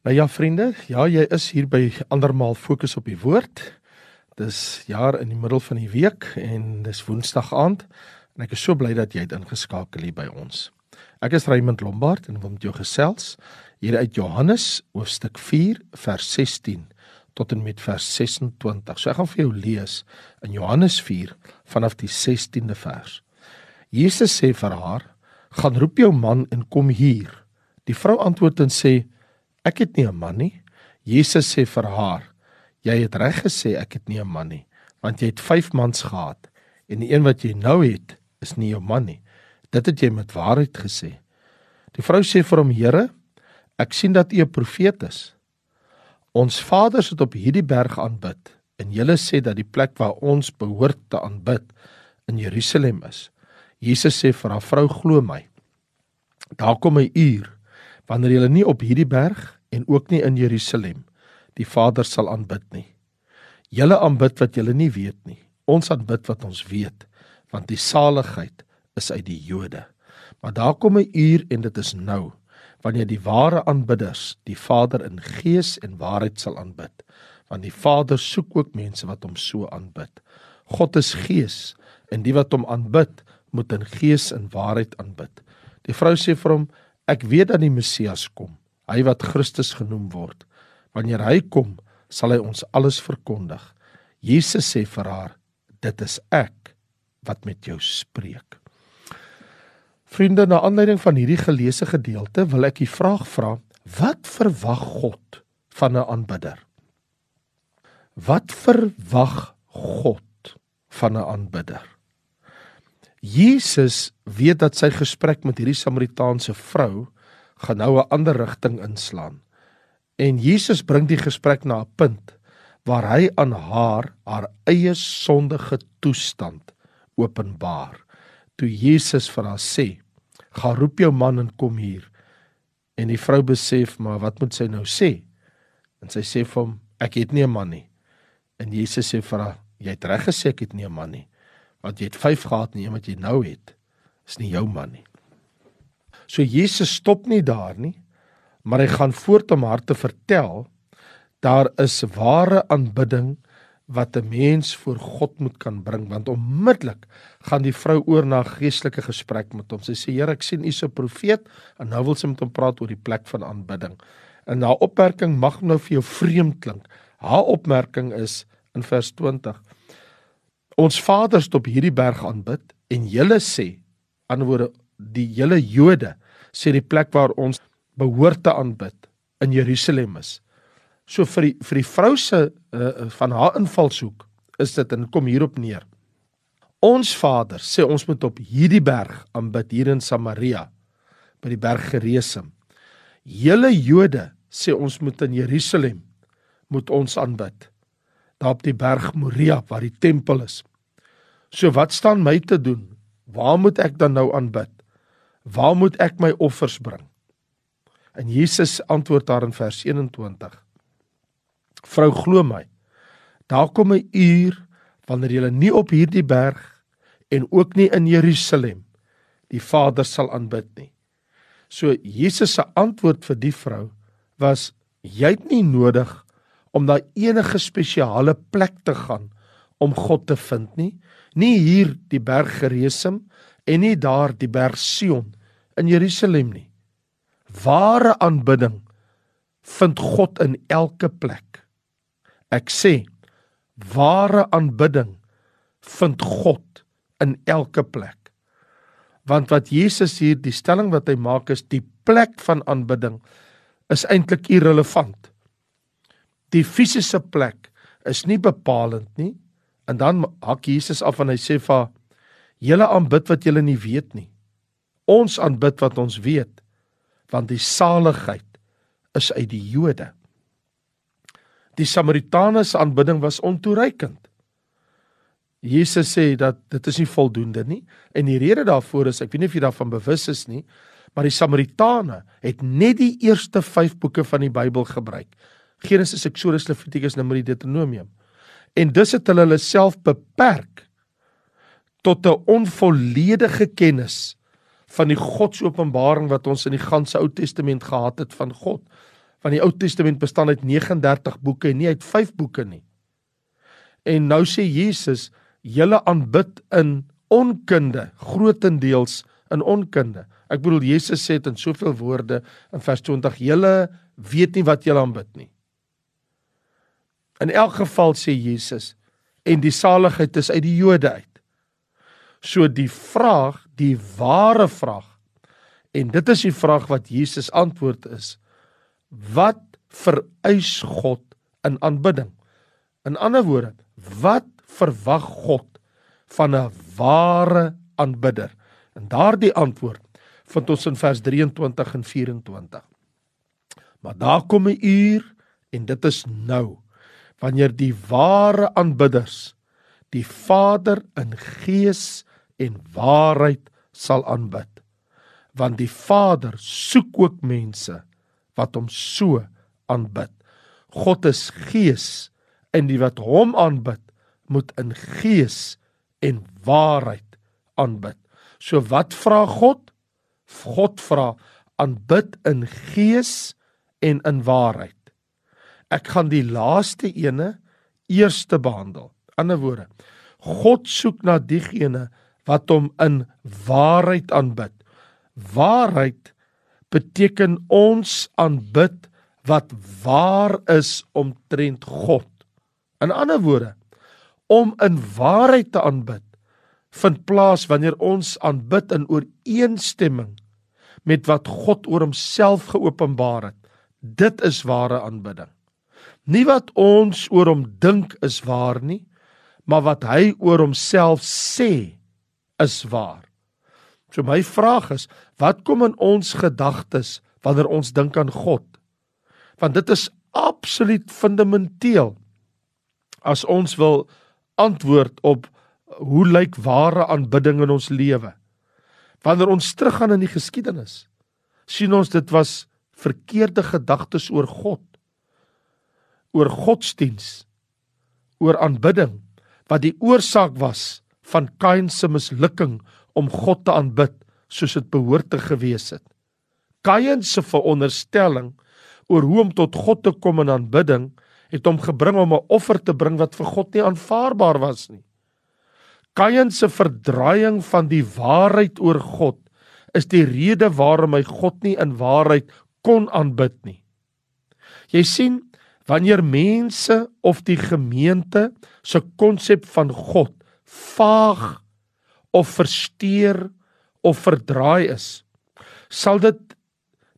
Nou ja vriende, ja jy is hier by andermaal fokus op die woord. Dis jaar in die middel van die week en dis Woensdag aand en ek is so bly dat jy het ingeskakel hier by ons. Ek is Raymond Lombard en wil met jou gesels hier uit Johannes hoofstuk 4 vers 16 tot en met vers 26. So ek gaan vir jou lees in Johannes 4 vanaf die 16de vers. Jesus sê vir haar: "Gaan roep jou man en kom hier." Die vrou antwoord en sê: Ek het nie 'n man nie. Jesus sê vir haar: Jy het reg gesê ek het nie 'n man nie, want jy het 5 mans gehad en die een wat jy nou het, is nie jou man nie. Dit het jy met waarheid gesê. Die vrou sê vir hom: Here, ek sien dat u 'n profeet is. Ons vaders het op hierdie berg aanbid en julle sê dat die plek waar ons behoort te aanbid in Jerusalem is. Jesus sê vir haar vrou: Glo my. Daar kom 'n uur wanneer julle nie op hierdie berg en ook nie in Jerusalem die Vader sal aanbid nie. Julle aanbid wat julle nie weet nie. Ons aanbid wat ons weet, want die saligheid is uit die Jode. Maar daar kom 'n uur en dit is nou wanneer die ware aanbidders die Vader in gees en waarheid sal aanbid, want die Vader soek ook mense wat hom so aanbid. God is gees en die wat hom aanbid, moet in gees en waarheid aanbid. Die vrou sê vir hom: Ek weet dat die Messias kom, hy wat Christus genoem word. Wanneer hy kom, sal hy ons alles verkondig. Jesus sê vir haar: "Dit is ek wat met jou spreek." Vriende, na aanleiding van hierdie geleesde gedeelte wil ek 'n vraag vra: Wat verwag God van 'n aanbidder? Wat verwag God van 'n aanbidder? Jesus weet dat sy gesprek met hierdie Samaritaanse vrou gaan nou 'n ander rigting inslaan. En Jesus bring die gesprek na 'n punt waar hy aan haar haar eie sondige toestand openbaar. Toe Jesus vir haar sê: "Gaan roep jou man en kom hier." En die vrou besef, maar wat moet sy nou sê? En sy sê vir hom: "Ek het nie 'n man nie." En Jesus sê vir haar: "Jy het reg gesê ek het nie 'n man nie." want jy het 5 gehad en een wat jy nou het is nie jou man nie. So Jesus stop nie daar nie, maar hy gaan voort om haar te vertel daar is ware aanbidding wat 'n mens voor God moet kan bring want onmiddellik gaan die vrou oor na 'n geestelike gesprek met hom. Sy sê: "Here, ek sien u is 'n profeet." En nou wil sy met hom praat oor die plek van aanbidding. En haar opmerking mag nou vir jou vreemd klink. Haar opmerking is in vers 20: ons vaders op hierdie berg aanbid en julle sê anderswoorde die hele Jode sê die plek waar ons behoort te aanbid in Jerusalem is. So vir die vir die vrou se uh, van haar invalshoek is dit en kom hierop neer. Ons Vader sê ons moet op hierdie berg aanbid hier in Samaria by die berg Gerizim. Hele Jode sê ons moet in Jerusalem moet ons aanbid. Daar op die berg Moria waar die tempel is. So wat staan my te doen? Waar moet ek dan nou aanbid? Waar moet ek my offers bring? En Jesus antwoord daar in vers 21. Vrou glo my. Daar kom 'n uur wanneer jy nie op hierdie berg en ook nie in Jerusalem die Vader sal aanbid nie. So Jesus se antwoord vir die vrou was jy het nie nodig om na enige spesiale plek te gaan om God te vind nie nie hier die berg Gerizim en nie daar die berg Sion in Jerusalem nie. Ware aanbidding vind God in elke plek. Ek sê ware aanbidding vind God in elke plek. Want wat Jesus hier die stelling wat hy maak is die plek van aanbidding is eintlik irrelevant. Die fisiese plek is nie bepalend nie. En dan hak Jesus af en hy sê vir julle aanbid wat julle nie weet nie. Ons aanbid wat ons weet want die saligheid is uit die Jode. Die Samaritane se aanbidding was ontoereikend. Jesus sê dat dit is nie voldoende nie en die rede daarvoor is ek weet nie of jy daarvan bewus is nie, maar die Samaritane het net die eerste 5 boeke van die Bybel gebruik. Genesis, Eksodus, Levitikus, Numeri, Deuteronomium en dus het hulle hulle self beperk tot 'n onvolledige kennis van die Godsopenbaring wat ons in die ganse Ou Testament gehad het van God Want die Ou Testament bestaan uit 39 boeke en nie uit 5 boeke nie. En nou sê Jesus, julle aanbid in onkunde, grootendeels in onkunde. Ek bedoel Jesus sê dit in soveel woorde in vers 20, julle weet nie wat julle aanbid nie. In elk geval sê Jesus en die saligheid is uit die Jode uit. So die vraag, die ware vraag en dit is die vraag wat Jesus antwoord is: Wat vereis God in aanbidding? In ander woorde, wat verwag God van 'n ware aanbidder? En daardie antwoord vind ons in vers 23 en 24. Maar daar kom 'n uur en dit is nou wanneer die ware aanbidders die Vader in gees en waarheid sal aanbid. Want die Vader soek ook mense wat hom so aanbid. God is gees en die wat hom aanbid moet in gees en waarheid aanbid. So wat vra God? God vra aanbid in gees en in waarheid. Ek gaan die laaste ene eerste behandel. Ander woorde, God soek na diegene wat hom in waarheid aanbid. Waarheid beteken ons aanbid wat waar is omtrent God. In ander woorde, om in waarheid te aanbid vind plaas wanneer ons aanbid in ooreenstemming met wat God oor homself geopenbaar het. Dit is ware aanbidding. Nie wat ons oor hom dink is waar nie, maar wat hy oor homself sê is waar. So my vraag is, wat kom in ons gedagtes wanneer ons dink aan God? Want dit is absoluut fundamenteel as ons wil antwoord op hoe lyk ware aanbidding in ons lewe. Wanneer ons teruggaan in die geskiedenis, sien ons dit was verkeerde gedagtes oor God oor godsdiens, oor aanbidding wat die oorsaak was van Kain se mislukking om God te aanbid soos dit behoort te gewees het. Kain se veronderstelling oor hoe om tot God te kom in aanbidding het hom gebring om 'n offer te bring wat vir God nie aanvaarbaar was nie. Kain se verdraaiing van die waarheid oor God is die rede waarom hy God nie in waarheid kon aanbid nie. Jy sien, wanneer mense of die gemeente se konsep van God vaag of versteur of verdraai is sal dit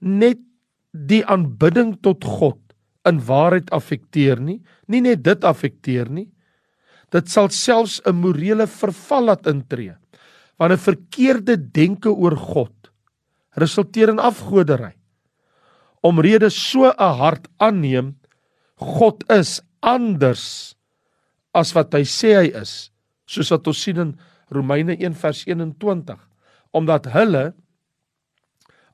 net die aanbidding tot God in waarheid affekteer nie nie net dit affekteer nie dit sal selfs 'n morele verval laat intree want 'n verkeerde denke oor God resulteer in afgoderry omrede so 'n hart aanneem God is anders as wat hy sê hy is, soos wat ons sien in Romeine 1 vers 21, omdat hulle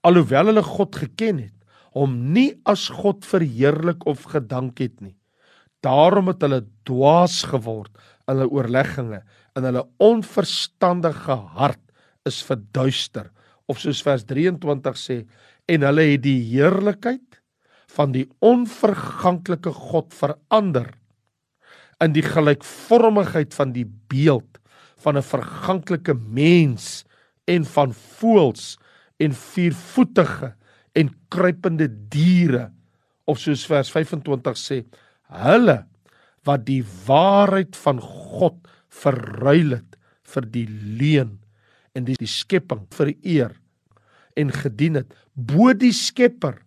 alhoewel hulle God geken het, hom nie as God verheerlik of gedank het nie. Daarom het hulle dwaas geword in hulle oorlegginge en hulle onverstandige hart is verduister of soos vers 23 sê en hulle het die heerlikheid van die onverganklike God verander in die gelykvormigheid van die beeld van 'n verganklike mens en van voëls en viervoetige en kruipende diere of soos vers 25 sê hulle wat die waarheid van God verruil het vir die leuen en die, die skepping vereer en gedien het bo die skepper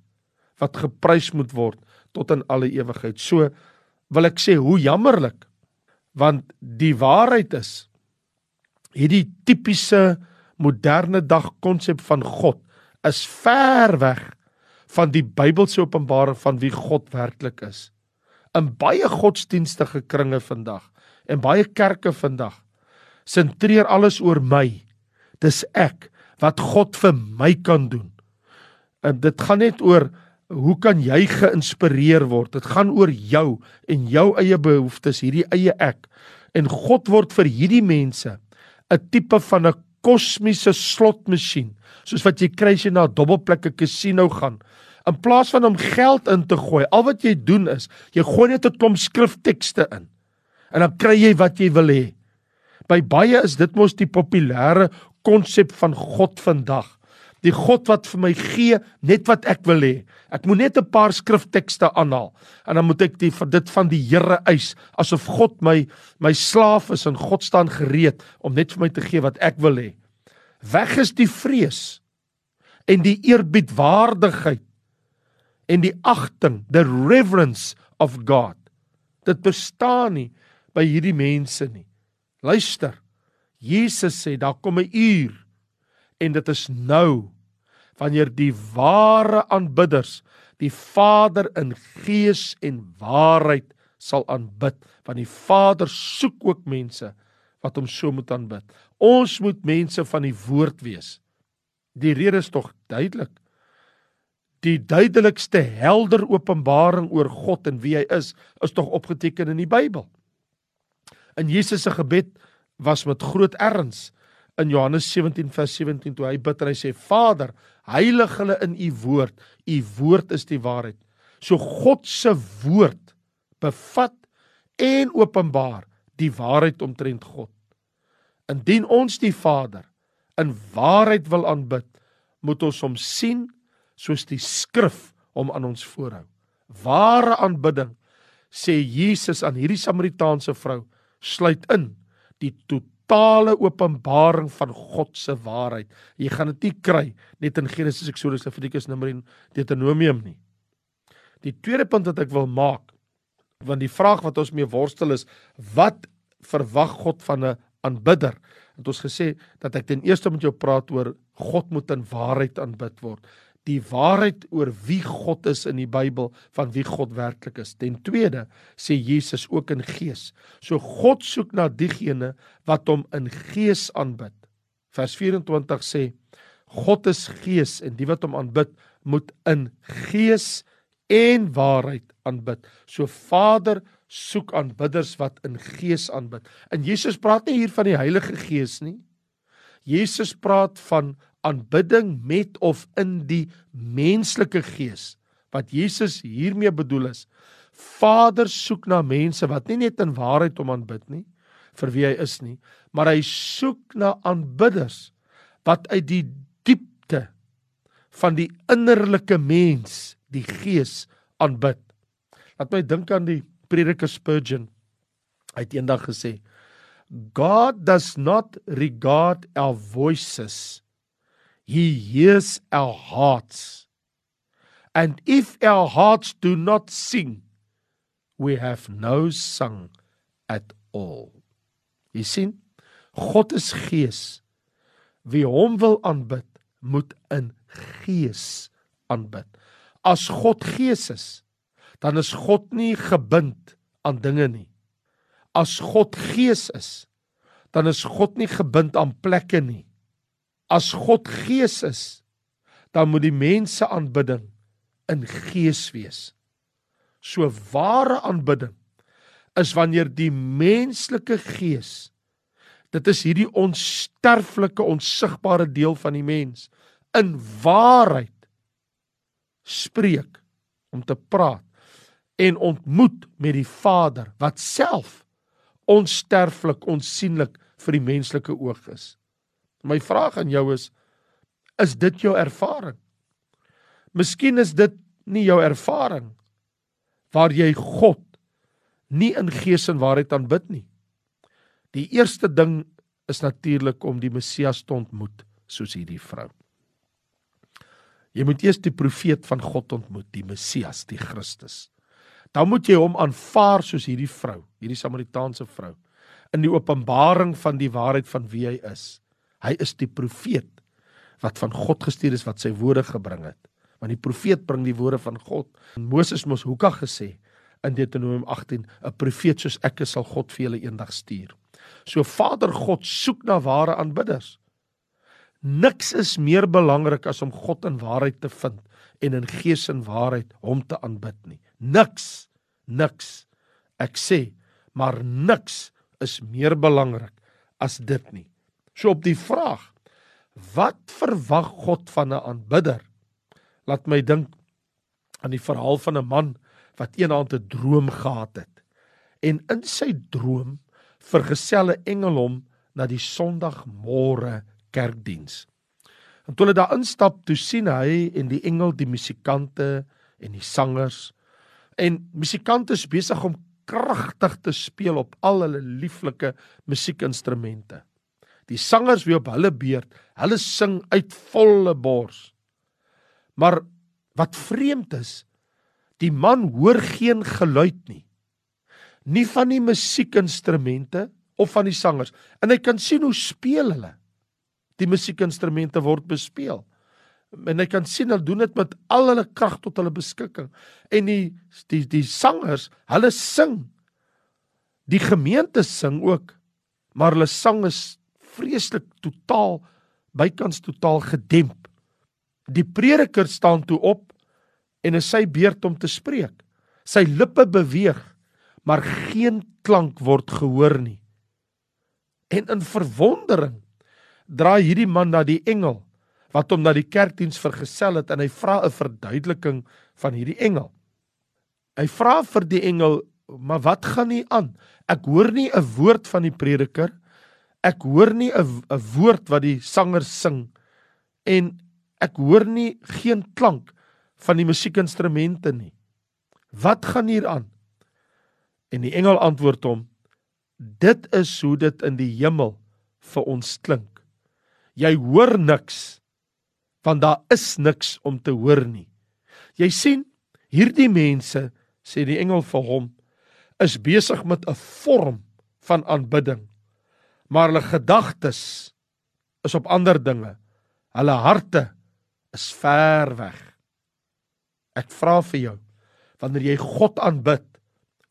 wat geprys moet word tot in alle ewigheid. So wil ek sê hoe jammerlik want die waarheid is hierdie tipiese moderne dag konsep van God is ver weg van die Bybelse openbaring van wie God werklik is. In baie godsdienstige kringe vandag en baie kerke vandag sentreer alles oor my. Dis ek wat God vir my kan doen. En dit gaan net oor hoe kan jy geïnspireer word? Dit gaan oor jou en jou eie behoeftes, hierdie eie ek. En God word vir hierdie mense 'n tipe van 'n kosmiese slotmasjien, soos wat jy kry as jy na 'n dubbelplekke casino gaan. In plaas van om geld in te gooi, al wat jy doen is, jy gooi net 'n klomp skriftekste in. En dan kry jy wat jy wil hê. By baie is dit mos die populêre konsep van God vandag. Die God wat vir my gee net wat ek wil hê. Ek moet net 'n paar skriftekste aanhaal en dan moet ek die dit van die Here eis asof God my my slaaf is en God staan gereed om net vir my te gee wat ek wil hê. Weg is die vrees en die eerbiedwaardigheid en die agting, the reverence of God. Dit bestaan nie by hierdie mense nie. Luister. Jesus sê daar kom 'n uur en dit is nou wanneer die ware aanbidders die Vader in gees en waarheid sal aanbid want die Vader soek ook mense wat hom so moet aanbid. Ons moet mense van die woord wees. Die rede is tog duidelik. Die duidelikste helder openbaring oor God en wie hy is, is tog opgeteken in die Bybel. In Jesus se gebed was met groot erns in Johannes 17 vers 17 toe hy bid en hy sê Vader, heilig hulle in u woord. U woord is die waarheid. So God se woord bevat en openbaar die waarheid omtrent God. Indien ons die Vader in waarheid wil aanbid, moet ons hom sien soos die skrif hom aan ons voorhou. Ware aanbidding sê Jesus aan hierdie Samaritaanse vrou sluit in die totale openbaring van God se waarheid. Jy gaan dit nie kry net in Genesis, Eksodus, Levitikus, Numeri en Deuteronomium nie. Die tweede punt wat ek wil maak, want die vraag wat ons mee worstel is, wat verwag God van 'n aanbidder? Het ons gesê dat ek ten eerste met jou praat oor God moet in waarheid aanbid word die waarheid oor wie God is in die Bybel van wie God werklik is. Ten tweede sê Jesus ook in gees. So God soek na diegene wat hom in gees aanbid. Vers 24 sê God is gees en die wat hom aanbid moet in gees en waarheid aanbid. So Vader soek aanbidders wat in gees aanbid. En Jesus praat nie hier van die Heilige Gees nie. Jesus praat van aanbidding met of in die menslike gees. Wat Jesus hiermee bedoel is, Vader soek na mense wat nie net in waarheid hom aanbid nie, vir wie hy is nie, maar hy soek na aanbidders wat uit die diepte van die innerlike mens, die gees aanbid. Laat my dink aan die prediker Spurgeon. Hy het eendag gesê, God does not regard our voices He hears our hearts. And if our hearts do not sing, we have no song at all. Jy sien, God is gees. Wie hom wil aanbid, moet in gees aanbid. As God gees is, dan is God nie gebind aan dinge nie. As God gees is, dan is God nie gebind aan plekke nie. As God gees is, dan moet die mense aanbidding in gees wees. So ware aanbidding is wanneer die menslike gees dit is hierdie onsterflike onsigbare deel van die mens in waarheid spreek om te praat en ontmoet met die Vader wat self onsterflik onsigbaar vir die menslike oog is. My vraag aan jou is is dit jou ervaring? Miskien is dit nie jou ervaring waar jy God nie in gees en waarheid aanbid nie. Die eerste ding is natuurlik om die Messias te ontmoet soos hierdie vrou. Jy moet eers die profeet van God ontmoet, die Messias, die Christus. Dan moet jy hom aanvaar soos hierdie vrou, hierdie Samaritaanse vrou in die openbaring van die waarheid van wie hy is. Hy is die profeet wat van God gestuur is wat sy woorde gebring het. Want die profeet bring die woorde van God. Moses mos hoeka gesê in Deuteronomium 18, 'n profeet soos ek is sal God vir julle eendag stuur. So Vader God soek na ware aanbidders. Niks is meer belangrik as om God in waarheid te vind en in gees en waarheid hom te aanbid nie. Niks, niks. Ek sê, maar niks is meer belangrik as dit nie. So op die vraag wat verwag God van 'n aanbidder? Laat my dink aan die verhaal van 'n man wat eendag 'n droom gehad het. En in sy droom vergesel 'n engel hom na die Sondagmôre kerkdiens. En toe hulle daar instap, toe sien hy en die engel die musikante en die sangers. En musikante is besig om kragtig te speel op al hulle lieflike musiekinstrumente. Die sangers wie op hulle beurt, hulle sing uit volle bors. Maar wat vreemd is, die man hoor geen geluid nie. Nie van die musiekinstrumente of van die sangers. En hy kan sien hoe speel hulle. Die musiekinstrumente word bespeel. En hy kan sien hulle doen dit met al hulle krag tot hulle beskikking. En die die die sangers, hulle sing. Die gemeente sing ook, maar hulle sang is vreeslik totaal bykans totaal gedemp. Die prediker staan toe op en is sy beurt om te spreek. Sy lippe beweeg, maar geen klank word gehoor nie. En in verwondering draai hierdie man na die engel wat hom na die kerkdiens vergesel het en hy vra 'n verduideliking van hierdie engel. Hy vra vir die engel, "Maar wat gaan nie aan? Ek hoor nie 'n woord van die prediker Ek hoor nie 'n 'n woord wat die sanger sing en ek hoor nie geen klank van die musiekinstrumente nie. Wat gaan hier aan? En die engel antwoord hom: Dit is hoe dit in die hemel vir ons klink. Jy hoor niks want daar is niks om te hoor nie. Jy sien, hierdie mense, sê die engel vir hom, is besig met 'n vorm van aanbidding maar hulle gedagtes is op ander dinge. Hulle harte is ver weg. Ek vra vir jou, wanneer jy God aanbid,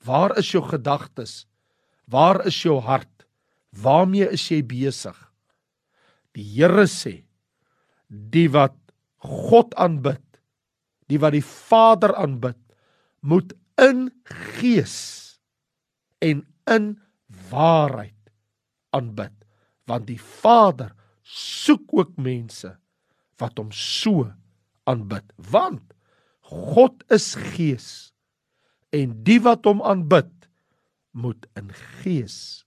waar is jou gedagtes? Waar is jou hart? Waarmee is jy besig? Die Here sê, die wat God aanbid, die wat die Vader aanbid, moet in gees en in waarheid aanbid want die Vader soek ook mense wat hom so aanbid want God is gees en die wat hom aanbid moet in gees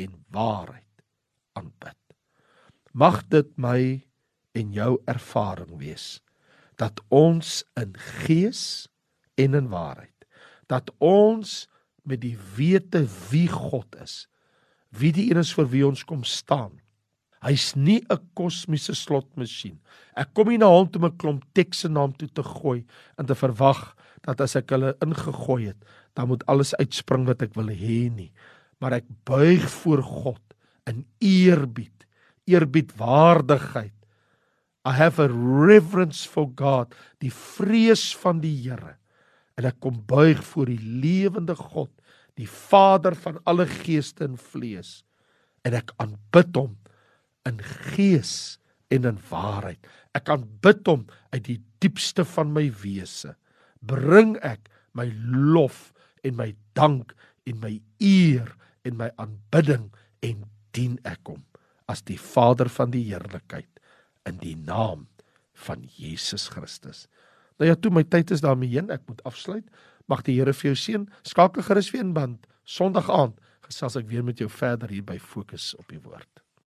en waarheid aanbid. Mag dit my en jou ervaring wees dat ons in gees en in waarheid dat ons met die wete wie God is wie die een is vir wie ons kom staan. Hy's nie 'n kosmiese slotmasjien. Ek kom nie na hom om 'n klomp tekste na hom toe te gooi en te verwag dat as ek hulle ingegooi het, dan moet alles uitspring wat ek wil hê nie. Maar ek buig voor God in eerbied, eerbiedwaardigheid. I have a reverence for God, die vrees van die Here. En ek kom buig voor die lewende God die Vader van alle geeste en vlees en ek aanbid hom in gees en in waarheid. Ek aanbid hom uit die diepste van my wese. Bring ek my lof en my dank en my eer en my aanbidding en dien ek hom as die Vader van die heerlikheid in die naam van Jesus Christus. Nou ja, toe my tyd is daarmee heen, ek moet afsluit. Mag die Here vir jou seën. Skakel gerus weer in band Sondag aand gesels ek weer met jou verder hier by Fokus op die woord.